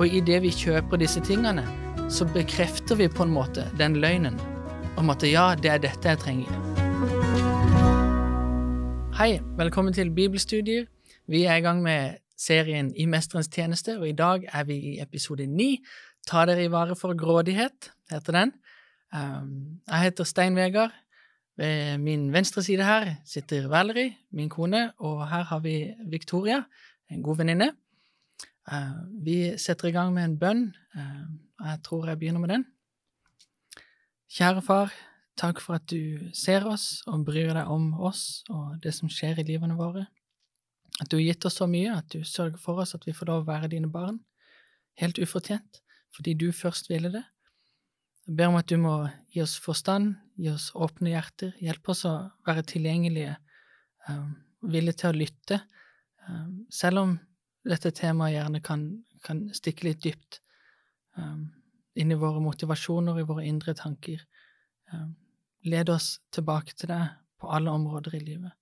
Og idet vi kjøper disse tingene, så bekrefter vi på en måte den løgnen om at ja, det er dette jeg trenger. Hei, velkommen til bibelstudier. Vi er i gang med serien I mesterens tjeneste, og i dag er vi i episode ni. Ta dere i vare for grådighet, heter den. Um, jeg heter Stein Vegard. Ved min venstre side her sitter Valerie, min kone, og her har vi Victoria, en god venninne. Uh, vi setter i gang med en bønn. Uh, jeg tror jeg begynner med den. Kjære far, takk for at du ser oss og bryr deg om oss og det som skjer i livene våre. At du har gitt oss så mye, at du sørger for oss at vi får lov å være dine barn, helt ufortjent, fordi du først ville det. Jeg ber om at du må gi oss forstand, gi oss åpne hjerter, hjelpe oss å være tilgjengelige, um, villige til å lytte, selv om dette temaet gjerne kan, kan stikke litt dypt um, inn i våre motivasjoner, i våre indre tanker. Um, led oss tilbake til deg på alle områder i livet.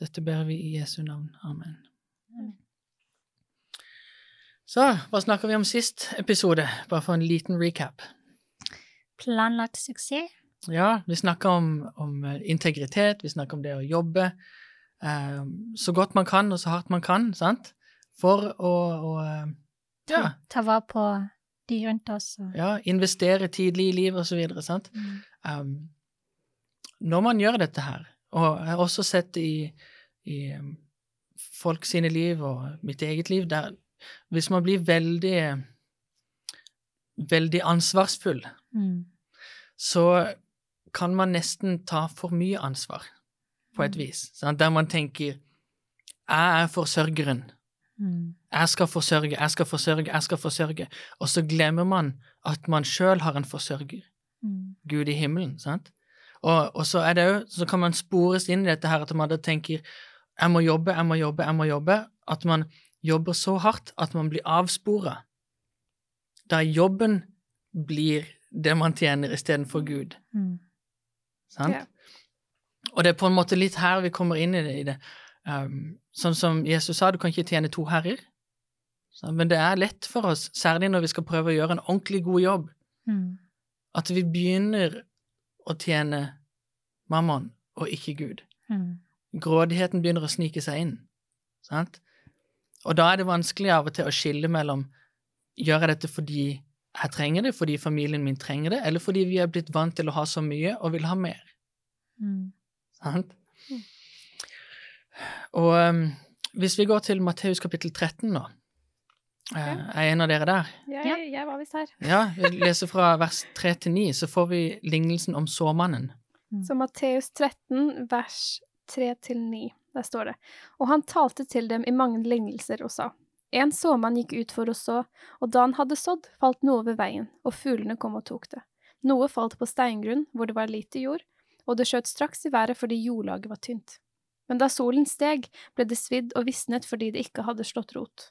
Dette ber vi i Jesu navn. Amen. Så, hva snakker vi om sist episode? Bare for en liten recap. Planlagt suksess. Ja, vi snakker om, om eh, integritet, vi snakker om det å jobbe eh, så godt man kan og så hardt man kan, sant? For å, å eh, ja, Ta, ta vare på de rundt oss. Og, ja, investere tidlig i livet og så videre, sant? mm. Um, når man gjør dette her, og jeg har også sett i, i um, folk sine liv og mitt eget liv, der hvis man blir veldig veldig ansvarsfull, Mm. så kan man nesten ta for mye ansvar, på et Mm. vis. Sant? Der man tenker 'jeg er forsørgeren'. Mm. Jeg skal forsørge, jeg skal forsørge, jeg skal forsørge. Og så glemmer man at man sjøl har en forsørger. Mm. Gud i himmelen, sant? Og, og så det jo, så kan man spores inn i dette her at man da tenker jeg må jobbe, jeg må jobbe, jeg må jobbe. At man jobber så hardt at man blir avspora. Da jobben blir det man tjener istedenfor Gud. Mm. Sant? Yeah. Og det er på en måte litt her vi kommer inn i det. I det. Um, sånn som Jesus sa, du kan ikke tjene to herrer. Så, men det er lett for oss, særlig når vi skal prøve å gjøre en ordentlig god jobb, Mm. at vi begynner å tjene mammon og ikke Gud. Mm. Grådigheten begynner å snike seg inn. Sant? Og da er det vanskelig av og til å skille mellom gjør jeg dette fordi jeg trenger det, fordi familien min trenger det, eller fordi vi er blitt vant til å ha så mye og vil ha mer. Mm. Sant? Og um, hvis vi går til Matteus kapittel 13 nå, Okay. er en av dere der? Jeg, Ja. jeg var visst her. Ja, vi leser fra vers 3 til 9, så får vi lignelsen om såmannen. Så Matteus 13, vers 3-9, der står det. Og han talte til dem i mange lignelser og sa, En såmann gikk ut for å så, og da han hadde sådd, falt noe ved veien, og fuglene kom og tok det. Noe falt på steingrunn, hvor det var lite jord, og det skjøt straks i været fordi jordlaget var tynt. Men da solen steg, ble det svidd og visnet fordi det ikke hadde slått rot.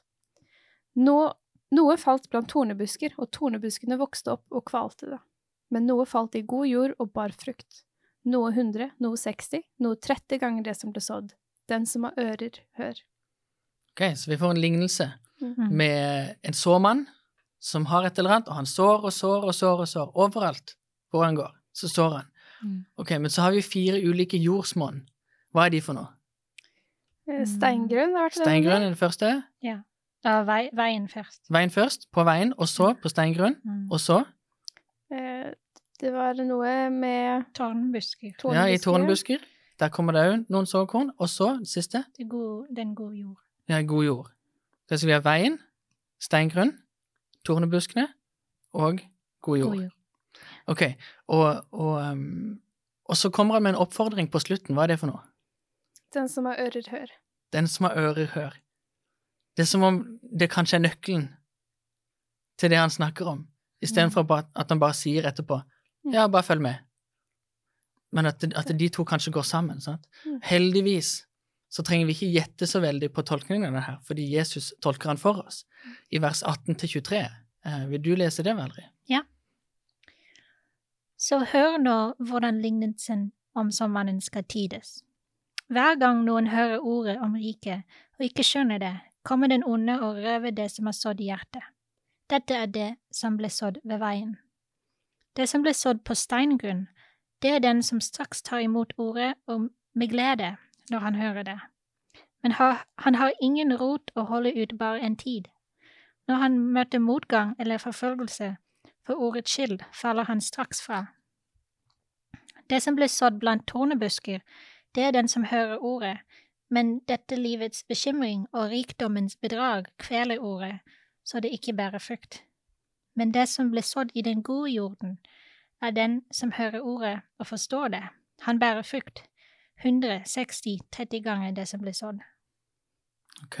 Nå, noe falt blant tornebusker, og tornebuskene vokste opp og kvalte det. Men noe falt i god jord og bar frukt. Noe hundre, noe seksti, noe tretti ganger det som ble sådd. Den som har ører, hør. Ok, Så vi får en lignelse Mm. med en såmann som har et eller annet, og han sår og sår og sår og sår. Overalt hvor han går, så sår han. Mm. Ok, Men så har vi fire ulike jordsmonn. Hva er de for noe? Eh. Steingrunn, har vært det Steingrunn er det første. Ja. ja vei, veien først. Veien først, på veien, og så på steingrunn, Mm. og så Eh, Det var noe med Tårnbusker. ja, i tornebusker. Der kommer det òg noen såkorn. Og så det siste, Det god, den gode jord. ja, god jord. Det skal vi ha veien, steingrunn, tornebuskene og god jord. God jord. Ok, og, og, um, og så kommer han med en oppfordring på slutten. Hva er det for noe? Den som har ører, hør. Den som har ører, hør. Det er som om det kanskje er nøkkelen til det han snakker om, istedenfor bare at han bare sier etterpå ja, bare følg med. Men at, at de to kanskje går sammen. sant? Mm. Heldigvis så trenger vi ikke gjette så veldig på tolkningen av det her, fordi Jesus tolker han for oss. I vers 18-23. Eh, vil du lese det, Valerie? Så hør nå hvordan lignelsen om sommeren skal tydes. Hver gang noen hører ordet om riket og ikke skjønner det, kommer den onde og røver det som er sådd i hjertet. Dette er det som ble sådd ved veien. Det som ble sådd på steingrunn, det er den som straks tar imot ordet og med glede når han hører det. Men har, han har ingen rot å holde ut bare en tid. Når han møter motgang eller forfølgelse for ordets skyld, faller han straks fra. Det som ble sådd blant tornebusker, det er den som hører ordet, men dette livets bekymring og rikdommens bedrag kveler ordet, så det ikke bærer frukt. Men det som ble sådd i den gode jorden, er den som hører ordet og forstår det. Han bærer frukt, 160, 30 ganger det som ble sådd. Ok.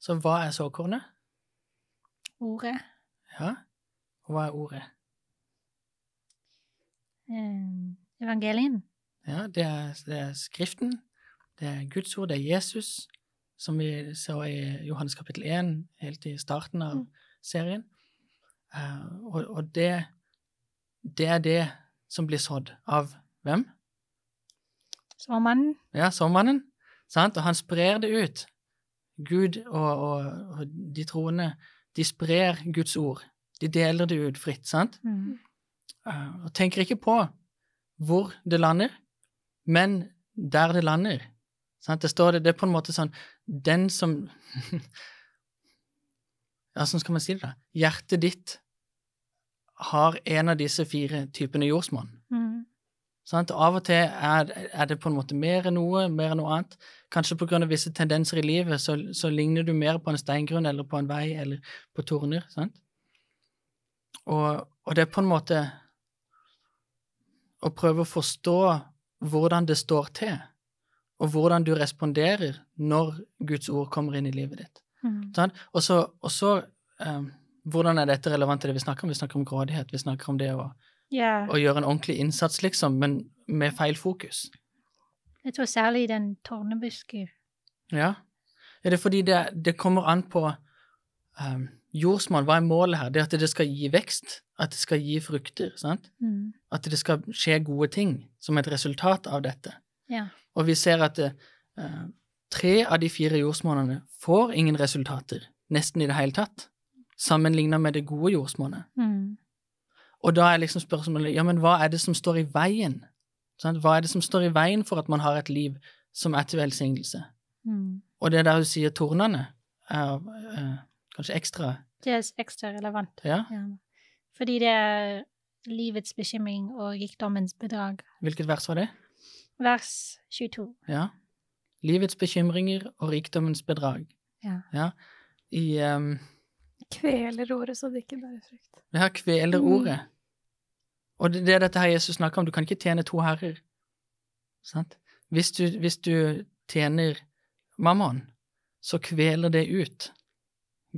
Så hva er såkornet? Ordet Ja. Og hva er ordet? eh, Evangelien. Ja, det er, det er Skriften, det er Guds ord, det er Jesus, som vi så i Johannes kapittel 1, helt i starten av Mm. serien. Uh, og og det, det er det som blir sådd av hvem? Såmannen. Ja, såmannen. Sant? Og han sprer det ut. Gud og, og, og de troende, de sprer Guds ord. De deler det ut fritt, sant? Mm. Uh, og tenker ikke på hvor det lander, men der det lander. Sant? Det står det, det er på en måte sånn Den som Ja, sånn skal man si det, da? Hjertet ditt har en av disse fire typene jordsmonn. Mm. Sant? Av og til er, er det på en måte mer enn noe, mer enn noe annet. Kanskje av visse tendenser i livet så, så ligner du mer på en steingrunn eller på en vei eller på torner. sant? Og, og det er på en måte å prøve å forstå hvordan det står til, og hvordan du responderer når Guds ord kommer inn i livet ditt. Mm. Sånn? Og så, um, hvordan er dette relevant til det vi snakker om? Vi snakker om grådighet, vi snakker om det å, yeah. å gjøre en ordentlig innsats, liksom, men med feil fokus. jeg tror særlig den tårnebusken. Ja. Er det fordi det, det kommer an på um, jordsmonn? Hva er målet her? Det at det skal gi vekst, at det skal gi frukter, sant? Mm. At det skal skje gode ting som et resultat av dette. Ja. Og vi ser at eh, tre av de fire jordsmonnene får ingen resultater, nesten i det hele tatt, sammenlignet med det gode jordsmonnet. Mm. Og da er liksom spørsmålet ja, men hva er det som står i veien? Sant? Hva er det som står i veien for at man har et liv som er til velsignelse? Mm. Og det der hun sier tornene, er eh, kanskje ekstra Det er ekstra relevant. Ja, Ja. Fordi det er livets bekymring og rikdommens bedrag. hvilket vers var det? Vers 22. Ja. Livets bekymringer og rikdommens bedrag. Ja. I um, Kveler ordet så det ikke bærer frukt. Det her kveler Mm. ordet. Og det, det er dette her Jesus snakker om. Du kan ikke tjene to herrer. Sant? Hvis du, hvis du tjener mammon, så kveler det ut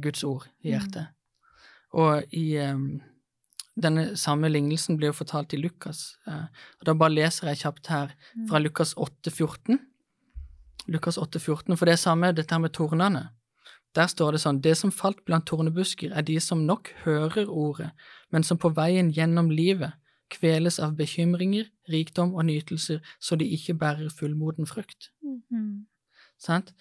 Guds ord i hjertet. Og i um, denne samme lignelsen blir jo fortalt i Lukas. eh, og Da bare leser jeg kjapt her fra Lukas 8, 14. Lukas 8, 14, for det er samme dette her med tornene. Der står det sånn, det som falt blant tornebusker er de som nok hører ordet, men som på veien gjennom livet kveles av bekymringer, rikdom og nytelser, så de ikke bærer fullmoden frukt. Mm. Sant?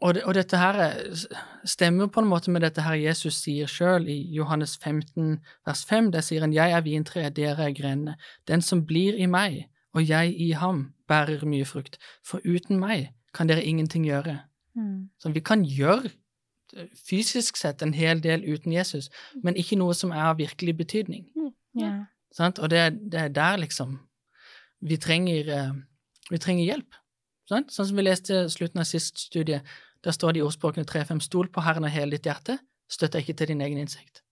Og, det, og dette her er- stemmer på en måte med dette her Jesus sier sjøl i Johannes 15 vers 5. Der sier han, Jeg er vintreet, dere er grenene. Den som blir i meg, og jeg i ham, bærer mye frukt. For uten meg kan dere ingenting gjøre. Mm. Så vi kan gjøre eh, fysisk sett en hel del uten Jesus, men ikke noe som er av virkelig betydning. Ja. Sant? Og det, er- det er der, liksom, vi trenger, eh, vi trenger hjelp. Sant? Sånn som vi leste slutten av sist studie, der står det i ordspråkene 3-5 Stol på Herren av hele ditt hjerte, støtt deg ikke til din egen innsikt.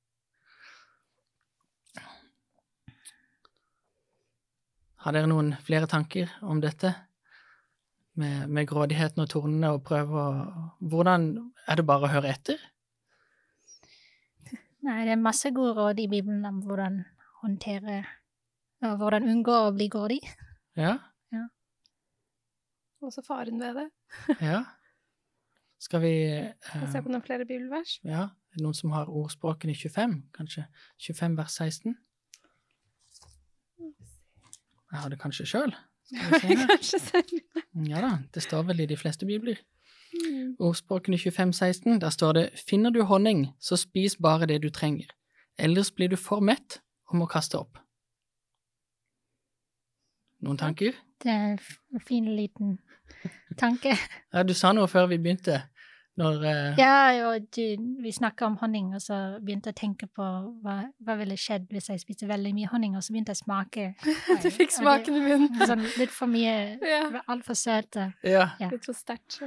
Har dere noen flere tanker om dette? Med, med grådigheten og tornene, og prøve å Hvordan Er det bare å høre etter? Nei, det er masse gode råd i Bibelen om hvordan håndtere og hvordan unngå å bli grådig. Ja? Også faren ved det. Ja? Skal vi eh, se på noen flere bibelvers. Ja, noen som har ordspråkene 25, kanskje? 25 vers 16? Jeg har det kanskje sjøl. Kanskje selv. Ja da, det står vel i de fleste bibler. Mm. Ordspråkene 2516, der står det Finner du honning, så spis bare det du trenger. Ellers blir du for mett og må kaste opp. Noen tanker? Det er en fin liten tanke. Ja, du sa noe før vi begynte. Når uh... Ja, og du, vi snakka om honning, og så begynte jeg å tenke på hva, hva ville skjedd hvis jeg spiste veldig mye honning, og så begynte jeg å smake. Du fikk smaken i munnen. Sånn litt for mye, Ja. altfor søte. Ja, Ja. Litt for sterkt.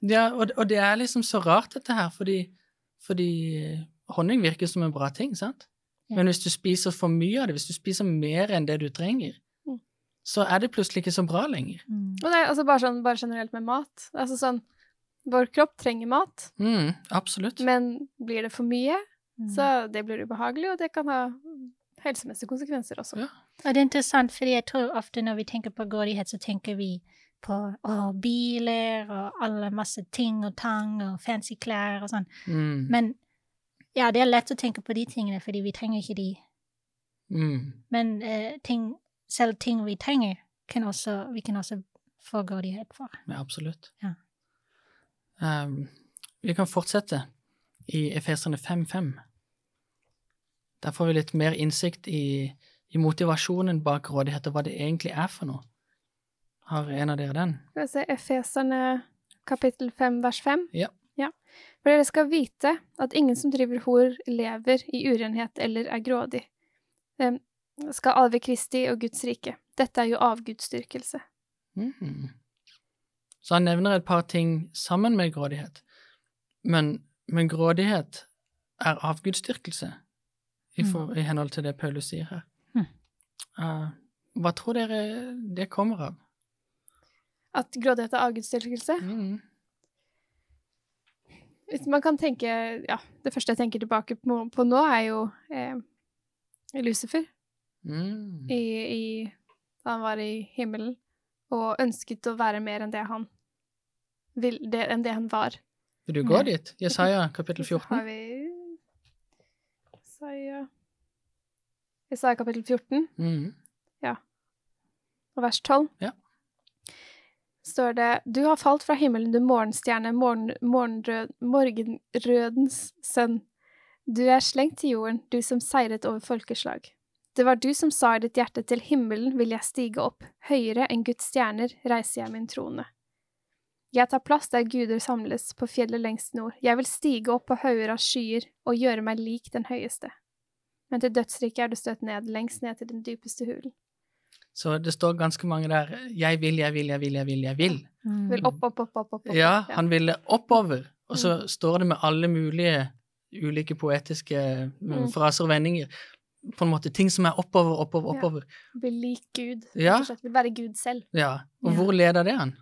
ja og, og det er liksom så rart, dette her, fordi, fordi eh, honning virker som en bra ting, sant? Ja. Men hvis du spiser for mye av det, hvis du spiser mer enn det du trenger. Så er det plutselig ikke så bra lenger. Mm. Og det er altså bare, sånn, bare generelt med mat. Altså sånn, vår kropp trenger mat, Mm, absolutt. men blir det for mye, Mm. så det blir ubehagelig, og det kan ha helsemessige konsekvenser også. Ja. Og det er interessant, fordi jeg tror ofte når vi tenker på grådighet, så tenker vi på å, biler og alle masse ting og tang og fancy klær og sånn. Mm, Men ja, det er lett å tenke på de tingene, fordi vi trenger ikke de. mm, Men eh, ting, selv ting vi trenger, kan også, vi kan også få grådighet for. ja, absolutt. Ja. Um, vi kan fortsette i Efeserne 5.5. Der får vi litt mer innsikt i, i motivasjonen bak rådighet, og hva det egentlig er for noe. Har en av dere den? Skal vi se, Efeserne kapittel 5 vers 5. Ja. For dere skal vite at ingen som driver hor, lever i urenhet eller er grådig. Skal alve Kristi og Guds rike. Dette er jo avgudsdyrkelse. Mhm. Så han nevner et par ting sammen med grådighet. Men, men grådighet er avgudsdyrkelse, i, for, i henhold til det Paulus sier her. Mm. Uh, hva tror dere det kommer av? At grådighet er avgudsdyrkelse? Mm. Man kan tenke Ja, det første jeg tenker tilbake på, på nå, er jo eh, Lucifer. Mm. I, i, da han var i himmelen, og ønsket å være mer enn det han vil, det, enn det han var. Vil du gå Ja. dit? Jesaja kapittel Så har 14. vi Jesaja Jesaja kapittel 14 Mm. og vers 12. Ja. Står det Du har falt fra himmelen, du morgenstjerne, morgen, morgenrød, morgenrødens sønn. Du er slengt til jorden, du som seiret over folkeslag. Det var du som sa i ditt hjerte, til himmelen vil jeg stige opp, høyere enn Guds stjerner reiser jeg min trone. Jeg tar plass der guder samles, på fjellet lengst nord, jeg vil stige opp på hauger av skyer og gjøre meg lik den høyeste. Men til dødsriket er du støtt ned, lengst ned til den dypeste hulen. Så det står ganske mange der 'jeg vil, jeg vil, jeg vil, jeg vil'. jeg vil. Mm. Vil opp, opp, opp, opp, opp. opp. Ja, han ville oppover. Og så Mm. står det med alle mulige ulike poetiske mm, Mm. fraser og vendinger. På en måte ting som er oppover, oppover, Ja. oppover. Vil lik Gud. Ja. Rett og slett vil være Gud selv. Ja. Og Ja. hvor leder det han?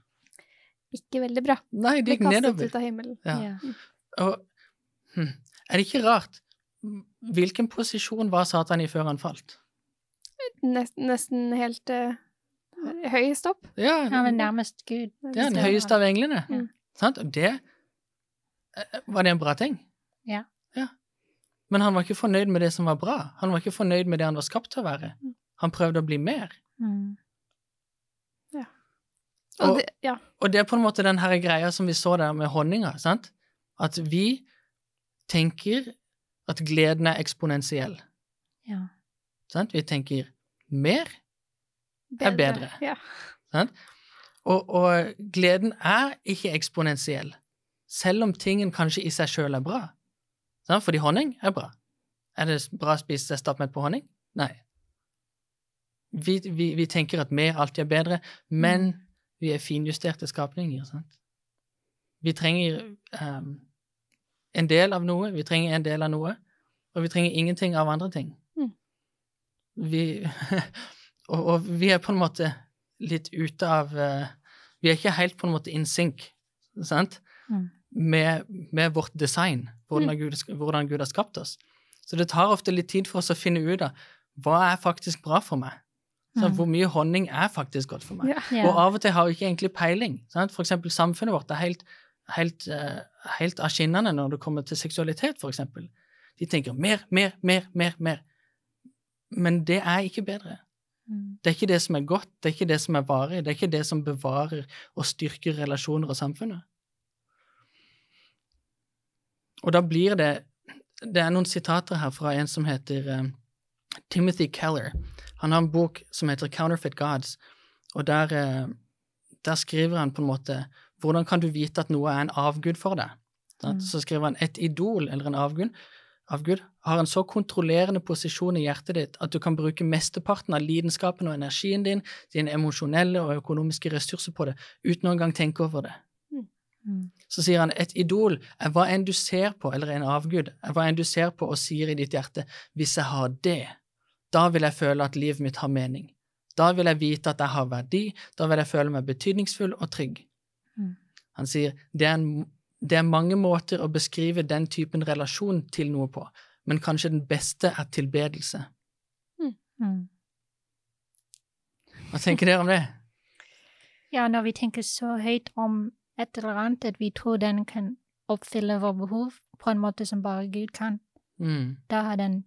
Ikke veldig bra. Nei, det Blir gikk kastet ut av himmelen. Ja. Ja. Og hm, er det ikke rart? Hvilken posisjon var Satan i før han falt? Nesten, nesten helt uh, høyest opp. Ja, Han var nærmest Gud. det er den høyeste av englene. Mm. Sant? Og det eh, Var det en bra ting? Ja. Ja. Men han var ikke fornøyd med det som var bra. Han var ikke fornøyd med det han var skapt til å være. Mm. Han prøvde å bli mer. Mm. Og, Og- det, ja. Og det er på en måte den her greia som vi så der med honninga, sant? At vi tenker at gleden er eksponentiell. Ja. Sant? Vi tenker mer, er bedre. Ja. og, og gleden er ikke eksponentiell, selv om tingen kanskje i seg sjøl er bra. Sant? Fordi honning er bra. Er det bra å spise stappmett på honning? Nei. Vi, vi, vi tenker at mer alltid er bedre, men vi er finjusterte skapninger. Sant? Vi trenger um, en del av noe, vi trenger en del av noe, og vi trenger ingenting av andre ting. Mm. Vi og, og vi er på en måte litt ute av uh, Vi er ikke helt på en måte in sync, sant? Mm. Med, med vårt design, hvordan Gud, hvordan Gud har skapt oss. Så det tar ofte litt tid for oss å finne ut av hva er faktisk bra for meg. Så Mm. Hvor mye honning er faktisk godt for meg. Ja. Ja. Og av og til har vi ikke egentlig peiling. Sant? For eksempel samfunnet vårt er helt, helt, eh, helt av skinnene når det kommer til seksualitet, for eksempel. De tenker mer, mer, mer, mer, mer. Men det er ikke bedre. Mm. Det er ikke det som er godt, det er ikke det som er varig, det er ikke det som bevarer og styrker relasjoner og samfunnet. Og da blir det Det er noen sitater her fra en som heter eh, Timothy Keller. Han har en bok som heter Counterfeit Gods, og der, uh, der skriver han på en måte Hvordan kan du vite at noe er en avgud for deg? Mm. Så skriver han et idol eller en avgud, avgud har en så kontrollerende posisjon i hjertet ditt at du kan bruke mesteparten av lidenskapen og energien din, dine emosjonelle og økonomiske ressurser på det, uten å engang tenke over det. Mm. Så sier han et idol er hva enn du ser på, eller en avgud, er hva enn du ser på og sier i ditt hjerte, hvis jeg har det, da vil jeg føle at livet mitt har mening. Da vil jeg vite at jeg har verdi, da vil jeg føle meg betydningsfull og trygg. Mm. Han sier det er, en, det er mange måter å beskrive den typen relasjon til noe på, men kanskje den beste er tilbedelse. Mm. Hva tenker dere om det? Ja, når vi tenker så høyt om et eller annet, at vi tror den kan oppfylle våre behov på en måte som bare Gud kan, Mm. da har den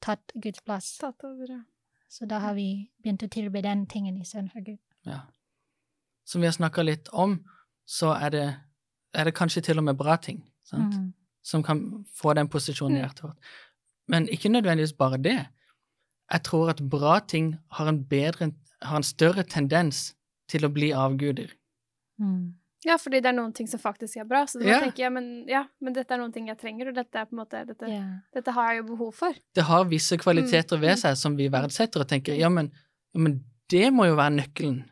tatt Guds plass. Tatt over, ja. Så da har vi begynt å tilbe den tingen istedenfor Gud. Ja. Som vi har snakka litt om, så er det, er det kanskje til og med bra ting sant? Mm. som kan få den posisjonen i Mm. hjertet vårt. Men ikke nødvendigvis bare det. Jeg tror at bra ting har en, bedre, har en større tendens til å bli avguder. Mm. Ja, fordi det er noen ting som faktisk er bra. Så da yeah. tenker jeg, men, ja, men dette er noen ting jeg trenger, og dette måte Dette, yeah. dette har jeg jo behov for. Det har visse kvaliteter Mm. ved seg som vi verdsetter, og tenker ja, men, ja, men det må jo være nøkkelen.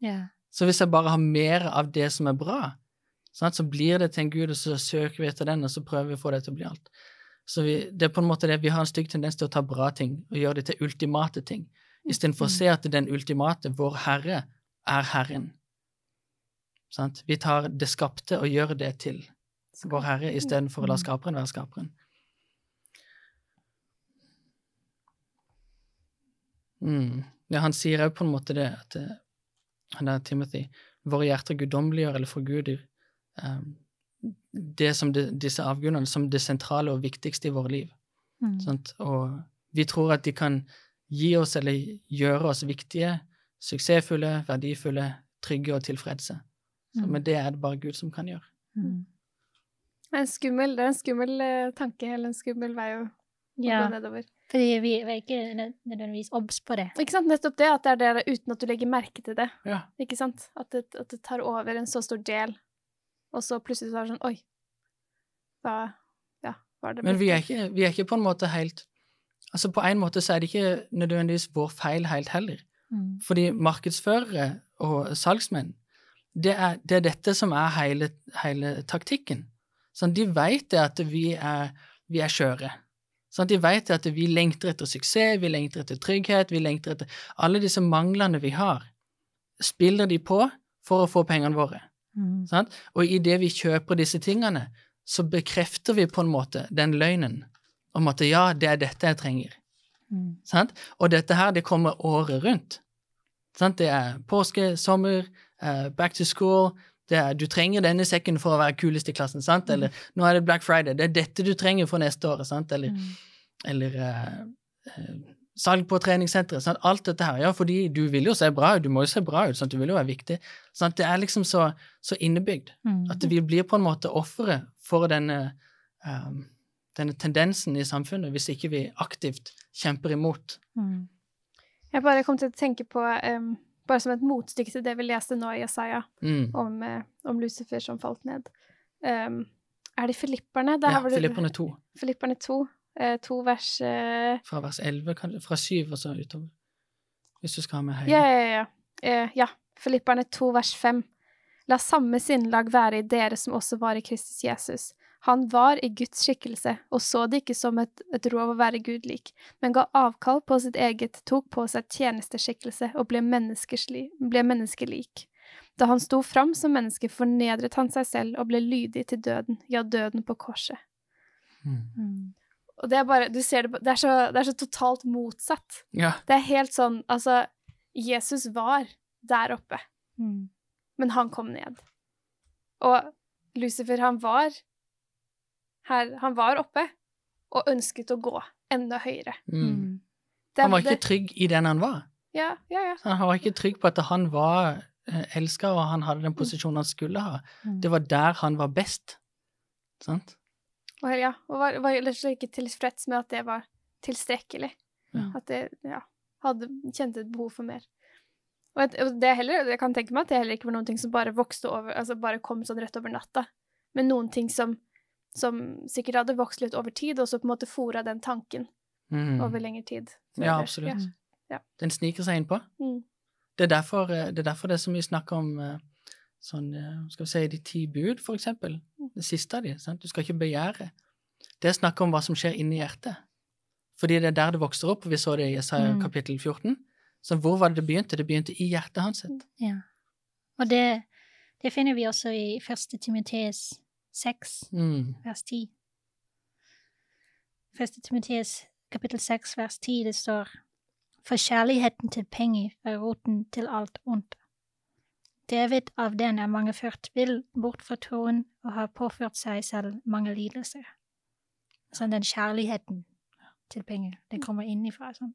Yeah. Så hvis jeg bare har mer av det som er bra, sant, så blir det til en gud, og så søker vi etter den, og så prøver vi å få det til å bli alt. Så vi, det er på en måte det, vi har en stygg tendens til å ta bra ting og gjøre det til ultimate ting, istedenfor å se at den ultimate, vår Herre, er Herren. Sant? Vi tar det skapte og gjør det til vår Herre, istedenfor å la Mm. skaperen være skaperen. Mm. Ja, han sier òg på en måte det, at eh, han der Timothy Våre hjerter guddommeliggjør eller forguder um, det som de, disse avgudene som det sentrale og viktigste i våre liv. Mm. Sant? Og vi tror at de kan gi oss eller gjøre oss viktige, suksessfulle, verdifulle, trygge og tilfredse. Så, Mm. men det er det bare Gud som kan gjøre. Mm. Det er en skummel, det er en skummel eh, tanke, eller en skummel vei å, å Ja, gå nedover. fordi vi er ikke nødvendigvis obs på det. Ikke sant? Nettopp det, at det er det uten at du legger merke til det. Ja. Ikke sant? At det, at det tar over en så stor del, og så plutselig så er det sånn Oi, hva Ja, hva er det Men vi er, ikke, vi er ikke på en måte helt Altså På en måte så er det ikke nødvendigvis vår feil helt heller. Mm. Fordi markedsførere og salgsmenn, det er, det er dette som er hele, hele taktikken. Sånn, de vet det at vi er, vi er skjøre. Sånn, de vet det at vi lengter etter suksess, vi lengter etter trygghet, vi lengter etter Alle disse manglene vi har, spiller de på for å få pengene våre. Mm. Sånn? Og idet vi kjøper disse tingene, så bekrefter vi på en måte den løgnen om at ja, det er dette jeg trenger. Mm. Sånn? Og dette her, det kommer året rundt. Sånn? Det er påske, sommer, eh, back to school. Det er, du trenger denne sekken for å være kulest i klassen. sant? Eller nå er det Black Friday. Det er dette du trenger for neste år. sant? Eller, Mm. eller eh, salg på treningssenteret. Sant? Alt dette her. Ja, fordi du vil jo se bra ut. Du må jo se bra ut. Sant? Du vil jo være viktig. Sant? Det er liksom så, så innebygd Mm. at vi blir på en måte ofre for denne, um, denne tendensen i samfunnet hvis ikke vi aktivt kjemper imot. Mm. Jeg bare kom til å tenke på, em, bare som et motstykke til det vi leste nå i Jesaja, Mm. om, eh, om Lucifer som falt ned. Um, er det Filipperne? Der Ja, Filipperne 2, Filipperne 2, eh, to vers eh, fra vers 11, kan, fra 7 og så utover. Hvis du skal ha med høyre. Ja, ja, ja. Eh, ja. Filipperne 2 vers 5. La samme sinnlag være i dere som også var i Kristus Jesus. Han var i Guds skikkelse, og så det ikke som et, et rov å være Gud lik, men ga avkall på sitt eget, tok på seg tjenesteskikkelse og ble, ble menneskelik. Da han sto fram som menneske, fornedret han seg selv og ble lydig til døden, ja, døden på korset. Mm. Mm. Og det er bare, du ser det, på- det er så, det er så totalt motsatt. ja. Det er helt sånn, altså, Jesus var der oppe. Mm. men han kom ned. Og Lucifer, han var her Han var oppe og ønsket å gå enda høyere. Mm. Den, Han var ikke trygg i den han var. Ja, ja, ja. Han var ikke trygg på at han var elska, og han hadde den posisjonen han skulle ha. Mm. Det var der han var best. Sant? Og, ja, og var, var ikke tilfreds med at det var tilstrekkelig. Ja. At det ja, hadde, kjente et behov for mer. Og, et, og det er heller, jeg kan tenke meg at det heller ikke var noen ting som bare vokste over, altså bare kom sånn rett over natta, men noen ting som, som sikkert hadde vokst litt over tid, og så på en måte fora den tanken Mm. over lengre tid. Ja, absolutt. Ja. Den sniker seg innpå. Mm. Det er derfor eh, det er, derfor det er så mye snakk om eh, sånn, eh, skal vi si, de ti bud, for eksempel. Mm. Det siste av de. Sant? Du skal ikke begjære. Det er snakk om hva som skjer inni hjertet. Fordi det er der det vokser opp. Vi så det i Jesaja Mm. kapittel 14. Så hvor var det det begynte? Det begynte i hjertet hans. Ja. Og det, det finner vi også i 1. Timoteus 6, Mm. vers 10. 1. Timoteus kapittel 6, vers 10, det står For kjærligheten til penger er roten til alt ondt. David av den er mange ført vill bort fra troen og har påført seg selv mange lidelser. Sånn den kjærligheten til penger, det kommer innifra. Sånn.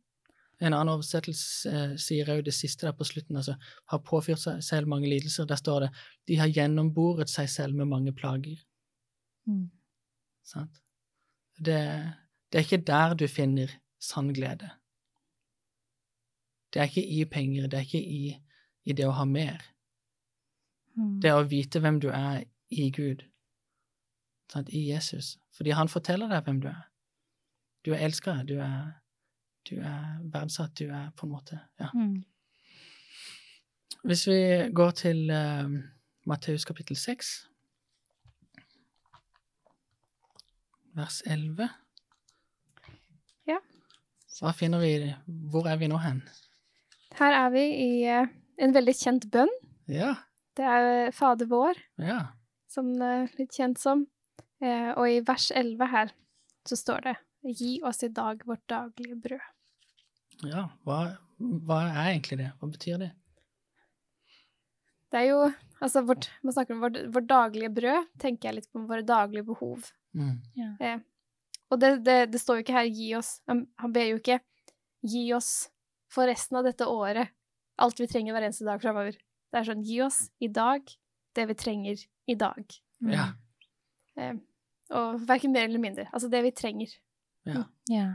En annen oversettelse eh, sier òg det siste der på slutten, altså har påført seg selv mange lidelser. Der står det de har gjennomboret seg selv med mange plager. Mm. Sant? Det, det er ikke der du finner sann glede. Det er ikke i penger, det er ikke i, i det å ha mer. Mm. Det er å vite hvem du er i Gud, sant? i Jesus. Fordi han forteller deg hvem du er. Du er elska, du du er verdsatt, du er på en måte Ja. Mm. Hvis vi går til uh, Matteus kapittel 6, vers 11 Ja. Hva finner vi Hvor er vi nå hen? Her er vi i eh, en veldig kjent bønn. Ja. Det er eh, Fader vår, Ja. som det er litt kjent som. Eh, og i vers 11 her så står det Gi oss i dag vårt daglige brød. ja. Hva, hva er egentlig det? Hva betyr det? Det er jo Altså, vårt, man snakker om vårt, vårt daglige brød, tenker jeg litt på våre daglige behov. Mm. Eh, og det, det, det står jo ikke her 'gi oss'. Han, han ber jo ikke 'gi oss for resten av dette året', alt vi trenger hver eneste dag framover. Det er sånn 'gi oss i dag det vi trenger i dag'. Mm. Ja. Eh, og verken mer eller mindre. Altså det vi trenger. ja. Ja.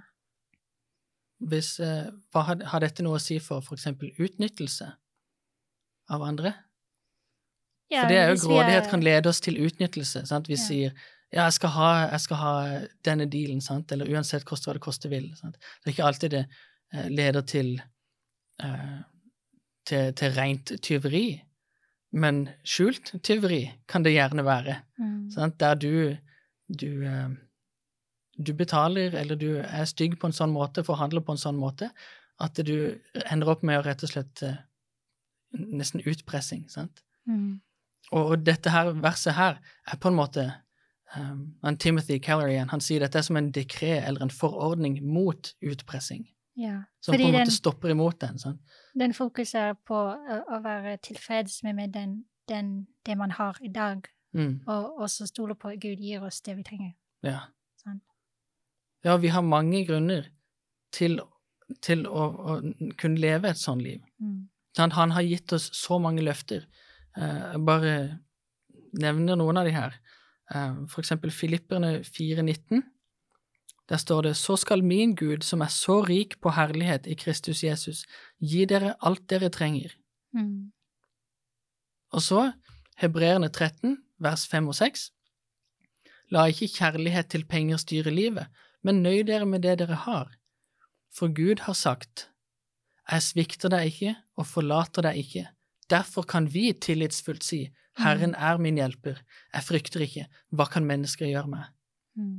Hvis, eh, hva har, har dette noe å si for eksempel utnyttelse av andre? Ja, For det er jo grådighet er- kan lede oss til utnyttelse. Sant? Vi Ja. sier ja, jeg skal, ha, jeg skal ha denne dealen, sant? eller uansett koste hva det koste vil. Sant? Det er ikke alltid det eh, leder til, eh, til, til rent tyveri, men skjult tyveri kan det gjerne være. Mm. Sant? Der du, du, eh, du betaler, eller du er stygg på en sånn måte, forhandler på en sånn måte, at du ender opp med å rett og slett eh, nesten utpressing. Sant? Mm. Og, og dette her verset her er på en måte um, han Timothy Keller igjen, han sier dette er som en dekret eller en forordning mot utpressing, Ja. som på en den, måte stopper imot den. Sånn. den fokuserer på å, å være tilfreds med, med den, den, det man har i dag, Mm, og også stole på at Gud gir oss det vi trenger. ja. Sånn. ja, vi har mange grunner til, til å, å kunne leve et sånt liv. Mm. Sant? Han har gitt oss så mange løfter. Eh, Jeg bare nevner noen av de her. Eh, For eksempel Filipperne 4,19. Der står det Så skal min Gud, som er så rik på herlighet i Kristus Jesus, gi dere alt dere trenger. Mm. Og så Hebreerne 13, vers 5 og 6. La ikke kjærlighet til penger styre livet, men nøy dere med det dere har. For Gud har sagt, Jeg svikter deg ikke og forlater deg ikke. Derfor kan vi tillitsfullt si, Herren er min hjelper, jeg frykter ikke, hva kan mennesker gjøre meg? Mm.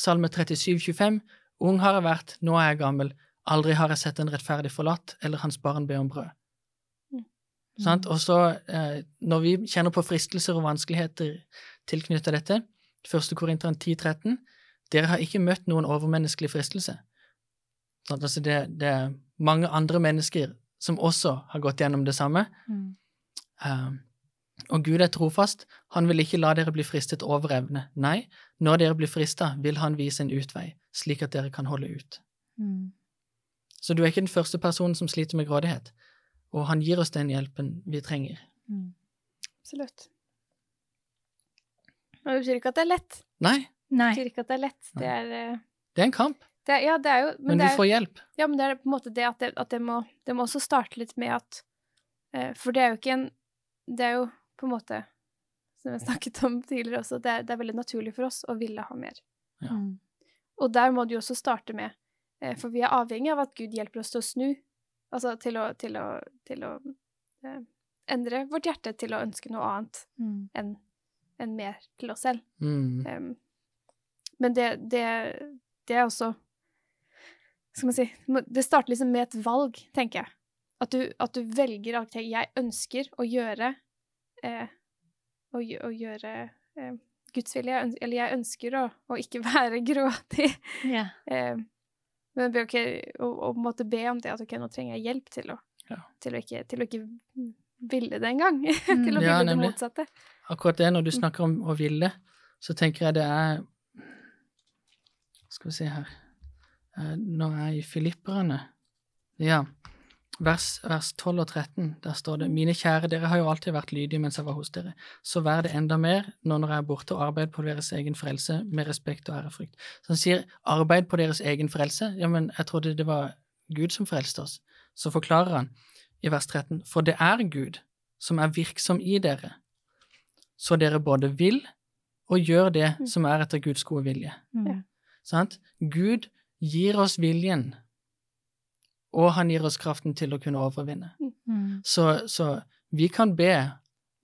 Salme 37, 25. Ung har jeg vært, nå er jeg gammel, aldri har jeg sett en rettferdig forlatt eller hans barn be om brød. Sant? Og så, eh, når vi kjenner på fristelser og vanskeligheter tilknyttet dette, 1. Korinteren 10-13, dere har ikke møtt noen overmenneskelig fristelse. Sånn? Altså det, det er mange andre mennesker som også har gått gjennom det samme. Mm. Eh, og Gud er trofast, han vil ikke la dere bli fristet over evne. Nei, når dere blir frista, vil han vise en utvei, slik at dere kan holde ut. Mm. Så du er ikke den første personen som sliter med grådighet, og han gir oss den hjelpen vi trenger. Mm. Absolutt. Og det betyr ikke at det er lett. Nei, Nei. betyr ikke at det er lett. Det er, eh, Det er en kamp, det Ja, det er jo men, Men, det du er, får hjelp. ja, men det er på en måte det at det, at det må Det må også starte litt med at eh, For det er jo ikke en Det er jo på en måte Som jeg snakket om tidligere også, det er, det er veldig naturlig for oss å ville ha mer. Ja. Mm. Og der må det jo også starte med eh, For vi er avhengig av at Gud hjelper oss til å snu. Altså til å, til å, til å eh, endre vårt hjerte til å ønske noe annet Mm. enn en mer til oss selv. Mm. Um, men det, det, det er også Skal man si Det starter liksom med et valg, tenker jeg. At du, at du velger at jeg ønsker å gjøre eh, å, å gjøre eh, Guds vilje. Jeg Eller jeg ønsker å, å ikke være grådig. Yeah. Eh, men på en måte be om det, at ok, nå trenger jeg hjelp til å, Ja. til å, ikke, til å ikke ville det engang. Mm. til å Ja, ville det motsatte. Akkurat det, når du Mm. snakker om å ville, så tenker jeg det er Skal vi se her Eh, Når jeg er i Filipperne Ja. Vers, vers 12 og 13, der står det Mine kjære, dere har jo alltid vært lydige mens jeg var hos dere. Så vær det enda mer nå når jeg er borte, og arbeid på deres egen frelse med respekt og ærefrykt. Så han sier arbeid på deres egen frelse. Ja, men jeg trodde det var Gud som frelste oss. Så forklarer han i vers 13, for det er Gud som er virksom i dere, så dere både vil og gjør det Mm. som er etter Guds gode vilje. Mm. Ja. Sant? Gud gir oss viljen, og han gir oss kraften til å kunne overvinne. Mm. Så, så vi kan be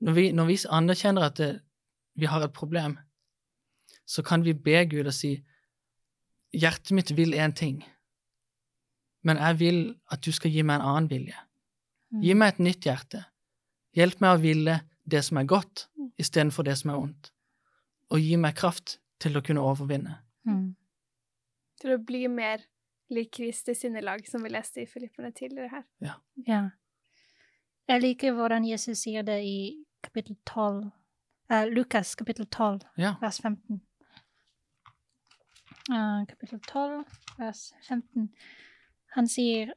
Når vi, når vi anerkjenner at det, vi har et problem, så kan vi be Gud og si Hjertet mitt vil én ting, men jeg vil at du skal gi meg en annen vilje. Gi meg et nytt hjerte. Hjelp meg å ville det som er godt, Mm. istedenfor det som er ondt. Og gi meg kraft til å kunne overvinne. Mm. Til å bli mer lik Kristi sinnelag, som vi leste i Filipperne tidligere her. Ja. Jeg liker hvordan Jesus sier det i kapittel 12, uh, Lukas kapittel 12, Ja. vers 15. Uh, kapittel 12, vers 15. Han sier,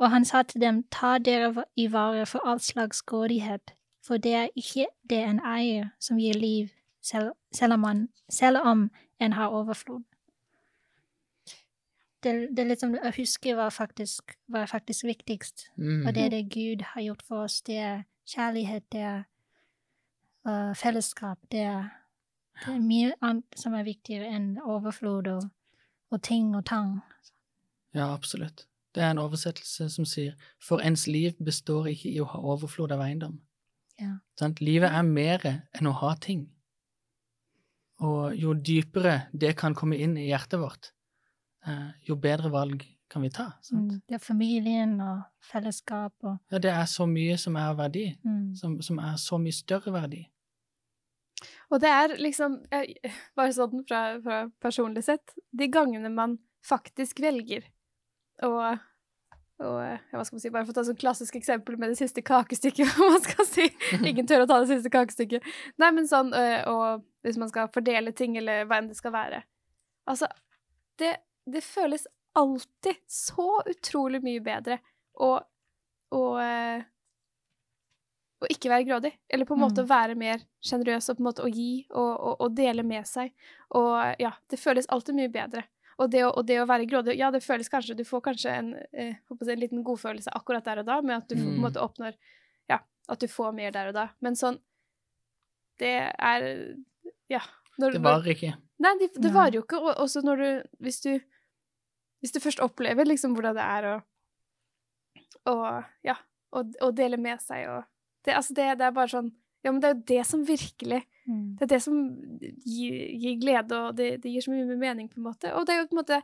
og han sa til dem, ta dere i vare for all slags grådighet, for det er ikke det en eier som gir liv, selv, selv, om, man, selv om en har overflod. Det, det liksom, å huske hva faktisk, var faktisk viktigst. Mm. Og det er det Gud har gjort for oss. Det er kjærlighet, det er uh, fellesskap, det er, det er mye annet som er viktigere enn overflod og, og ting og tang. Ja, absolutt. Det er en oversettelse som sier for ens liv består ikke i å ha overflod av eiendom. Ja. Livet er mer enn å ha ting. Og jo dypere det kan komme inn i hjertet vårt, jo bedre valg kan vi ta. Sant? Mm, Det er familien og fellesskap og Ja, det er så mye som er verdi, mm, som, som er så mye større verdi. Og det er liksom, eh, bare sånn fra, fra personlig sett, de gangene man faktisk velger å og, hva skal man si, bare for å ta et sånn klassisk eksempel med det siste kakestykket, hva man skal si. Ingen tør å ta det siste kakestykket. Nei, men sånn, og hvis man skal fordele ting, eller hva enn det skal være. Altså, det, det føles alltid så utrolig mye bedre å, å, øh, å ikke være grådig. Eller på en måte Mm. være mer sjenerøs og på en måte å gi og, og, og dele med seg. Og ja, det føles alltid mye bedre. Og det, å, og det å være grådig, ja, det føles kanskje Du får kanskje en, eh, å en liten godfølelse akkurat der og da, med at du mm. på en Mm. måte oppnår Ja, at du får mer der og da. Men sånn Det er Ja. Når, Det varer ikke. Nei, det, det varer jo ikke. Og også når du Hvis du Hvis du først opplever liksom hvordan det er å å, ja, å, å dele med seg og det, Altså, det, det er bare sånn Ja, men det er jo det som virkelig mm, det er det som gir, gir glede, og det, det gir så mye mening, på en måte. Og det er jo på en måte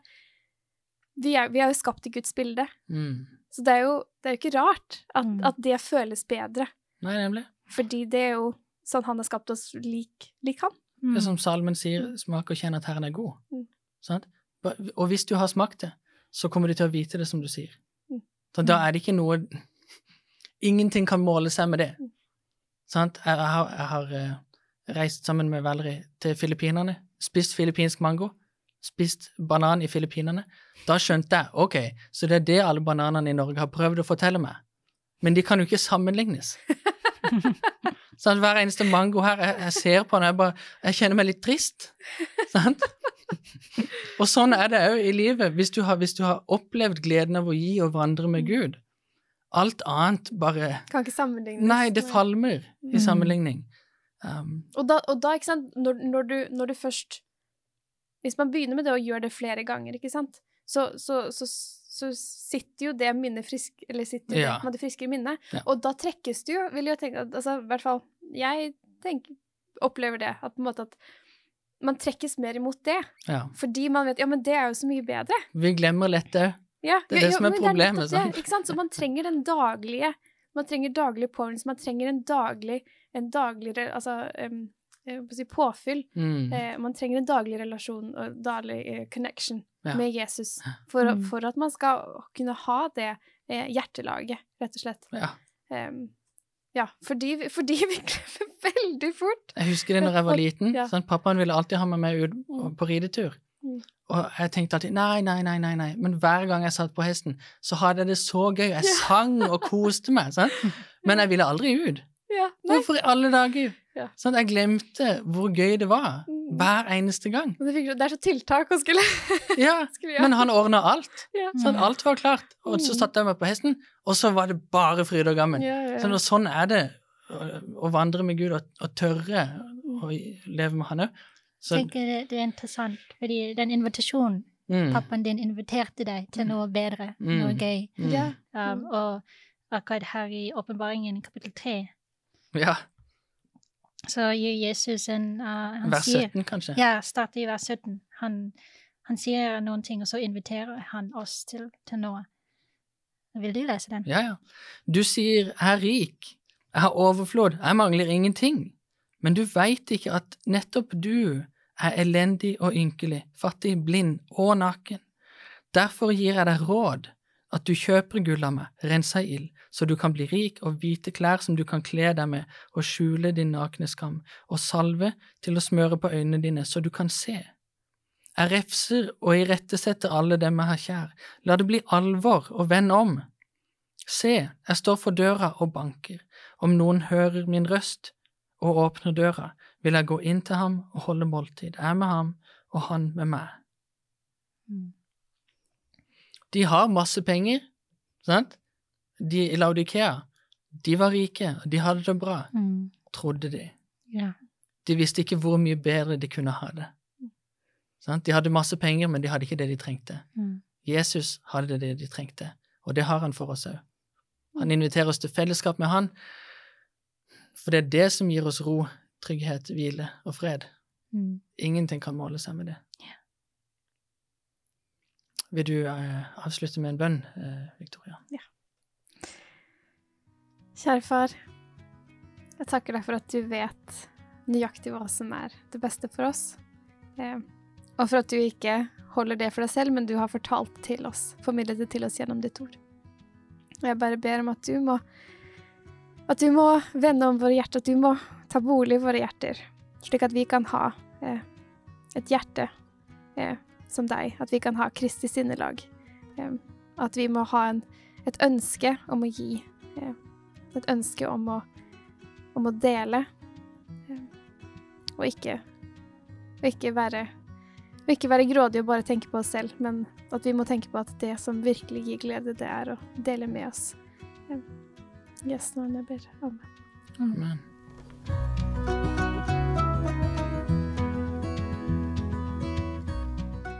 Vi er, vi er jo skapt i Guds bilde, Mm. så det er jo, det er jo ikke rart at, Mm. at det føles bedre. Nei, nemlig. Fordi det er jo sånn han har skapt oss lik, lik han. mm, Det er som salmen sier, smak og kjenn at Herren er god. Mm. Sant? Og hvis du har smakt det, så kommer du til å vite det, som du sier. Mm. Da er det ikke noe Ingenting kan måle seg med det. Mm. Sant? Jeg, jeg har, jeg har eh, reist sammen med Valerie til Filippinene, spist filippinsk mango, spist banan i Filippinene. Da skjønte jeg ok, så det er det alle bananene i Norge har prøvd å fortelle meg. Men de kan jo ikke sammenlignes. sånn, hver eneste mango her, jeg, jeg ser på den, jeg, bare, jeg kjenner meg litt trist. Sant? Og sånn er det òg i livet. Hvis du, har, hvis du har opplevd gleden av å gi og vandre med Gud, alt annet bare Kan ikke sammenlignes. Nei, det falmer i Mm. sammenligning. Um, Og da, og da ikke sant, når, når, du, når du først Hvis man begynner med det og gjør det flere ganger, ikke sant, så, så, så, så sitter jo det minnet frisk Eller sitter Ja. det friske en i minnet. Ja. Og da trekkes det jo, vil jeg tenke Altså, i hvert fall jeg tenker, opplever det, at på en måte at man trekkes mer imot det. ja. Fordi man vet Ja, men det er jo så mye bedre. Vi glemmer lett det. Ja, Det er ja, det som er problemet? Det, ikke sant? Så man trenger den daglige Man trenger daglig påminnelse, man trenger en daglig en daglig altså, si påfyll. Mm. Eh, man trenger en daglig relasjon og daglig eh, connection Ja. med Jesus for, Mm. for at man skal kunne ha det eh, hjertelaget, rett og slett. Ja. Ja, fordi, fordi vi glemmer veldig fort. Jeg husker det når jeg var liten. Ja. Sånn, pappaen ville alltid ha meg med ut Mm. på ridetur. Mm. Og jeg tenkte alltid nei, nei, nei, nei, nei. Men hver gang jeg satt på hesten, så hadde jeg det så gøy. Jeg sang og koste meg. Sånn. Men jeg ville aldri ut. Ja. Hvorfor i alle dager? Ja. Sånn, jeg glemte hvor gøy det var. Hver eneste gang. Det, er så tiltak å skulle, Ja, skulle gjøre. Men han ordna alt. Ja. Sånn, alt var klart. Og så satte jeg meg på hesten, og så var det bare fryd og gammen. Ja, ja, ja. Sånn, og sånn er det å, å vandre med Gud og, og tørre å leve med Han òg. Jeg tenker det, det er interessant, fordi den invitasjonen mm, pappaen din inviterte deg til noe bedre, Mm. noe gøy. mm, Ja. Um, og akkurat her i åpenbaringen kapittel 3, ja. Så Jesus en uh, Han Vers sier kanskje. Ja, starter i vers 17. Han, han sier noen ting, og så inviterer han oss til, til noe. Vil du lese den? Ja, ja. Du sier 'jeg er rik', 'jeg har overflod', 'jeg mangler ingenting'. Men du veit ikke at nettopp du er elendig og ynkelig, fattig, blind og naken. Derfor gir jeg deg råd, at du kjøper gull av meg, rensa i ild, så du kan bli rik, og hvite klær som du kan kle deg med, og skjule din nakne skam, og salve til å smøre på øynene dine, så du kan se. Jeg refser og irettesetter alle dem jeg har kjær, la det bli alvor og vend om. Se, jeg står for døra og banker, om noen hører min røst og åpner døra, vil jeg gå inn til ham og holde måltid, jeg med ham og han med meg. Mm. De har masse penger, sant? De i Laudikea, de var rike, og de hadde det bra, Mm. trodde de. Ja. De visste ikke hvor mye bedre de kunne ha det. Sant? De hadde masse penger, men de hadde ikke det de trengte. Mm. Jesus hadde det de trengte, og det har han for oss òg. Han inviterer oss til fellesskap med han, for det er det som gir oss ro, trygghet, hvile og fred. Mm. Ingenting kan måle seg med det. Vil du eh, avslutte med en bønn, eh, Victoria? Kjære far, jeg takker deg for at du vet nøyaktig hva som er det beste for oss. Eh, og for at du ikke holder det for deg selv, men du har fortalt til oss, formidlet det til oss gjennom ditt ord. Og jeg bare ber om at du må at du må vende om våre hjerter, at du må ta bolig i våre hjerter, slik at vi kan ha eh, et hjerte eh, som deg, at vi kan ha Kristi sinnelag, at vi må ha en, et ønske om å gi, et ønske om å, om å dele, og ikke, og ikke være og ikke være grådige og bare tenke på oss selv, men at vi må tenke på at det som virkelig gir glede, det er å dele med oss. Yes, når jeg ber. Amen. Amen.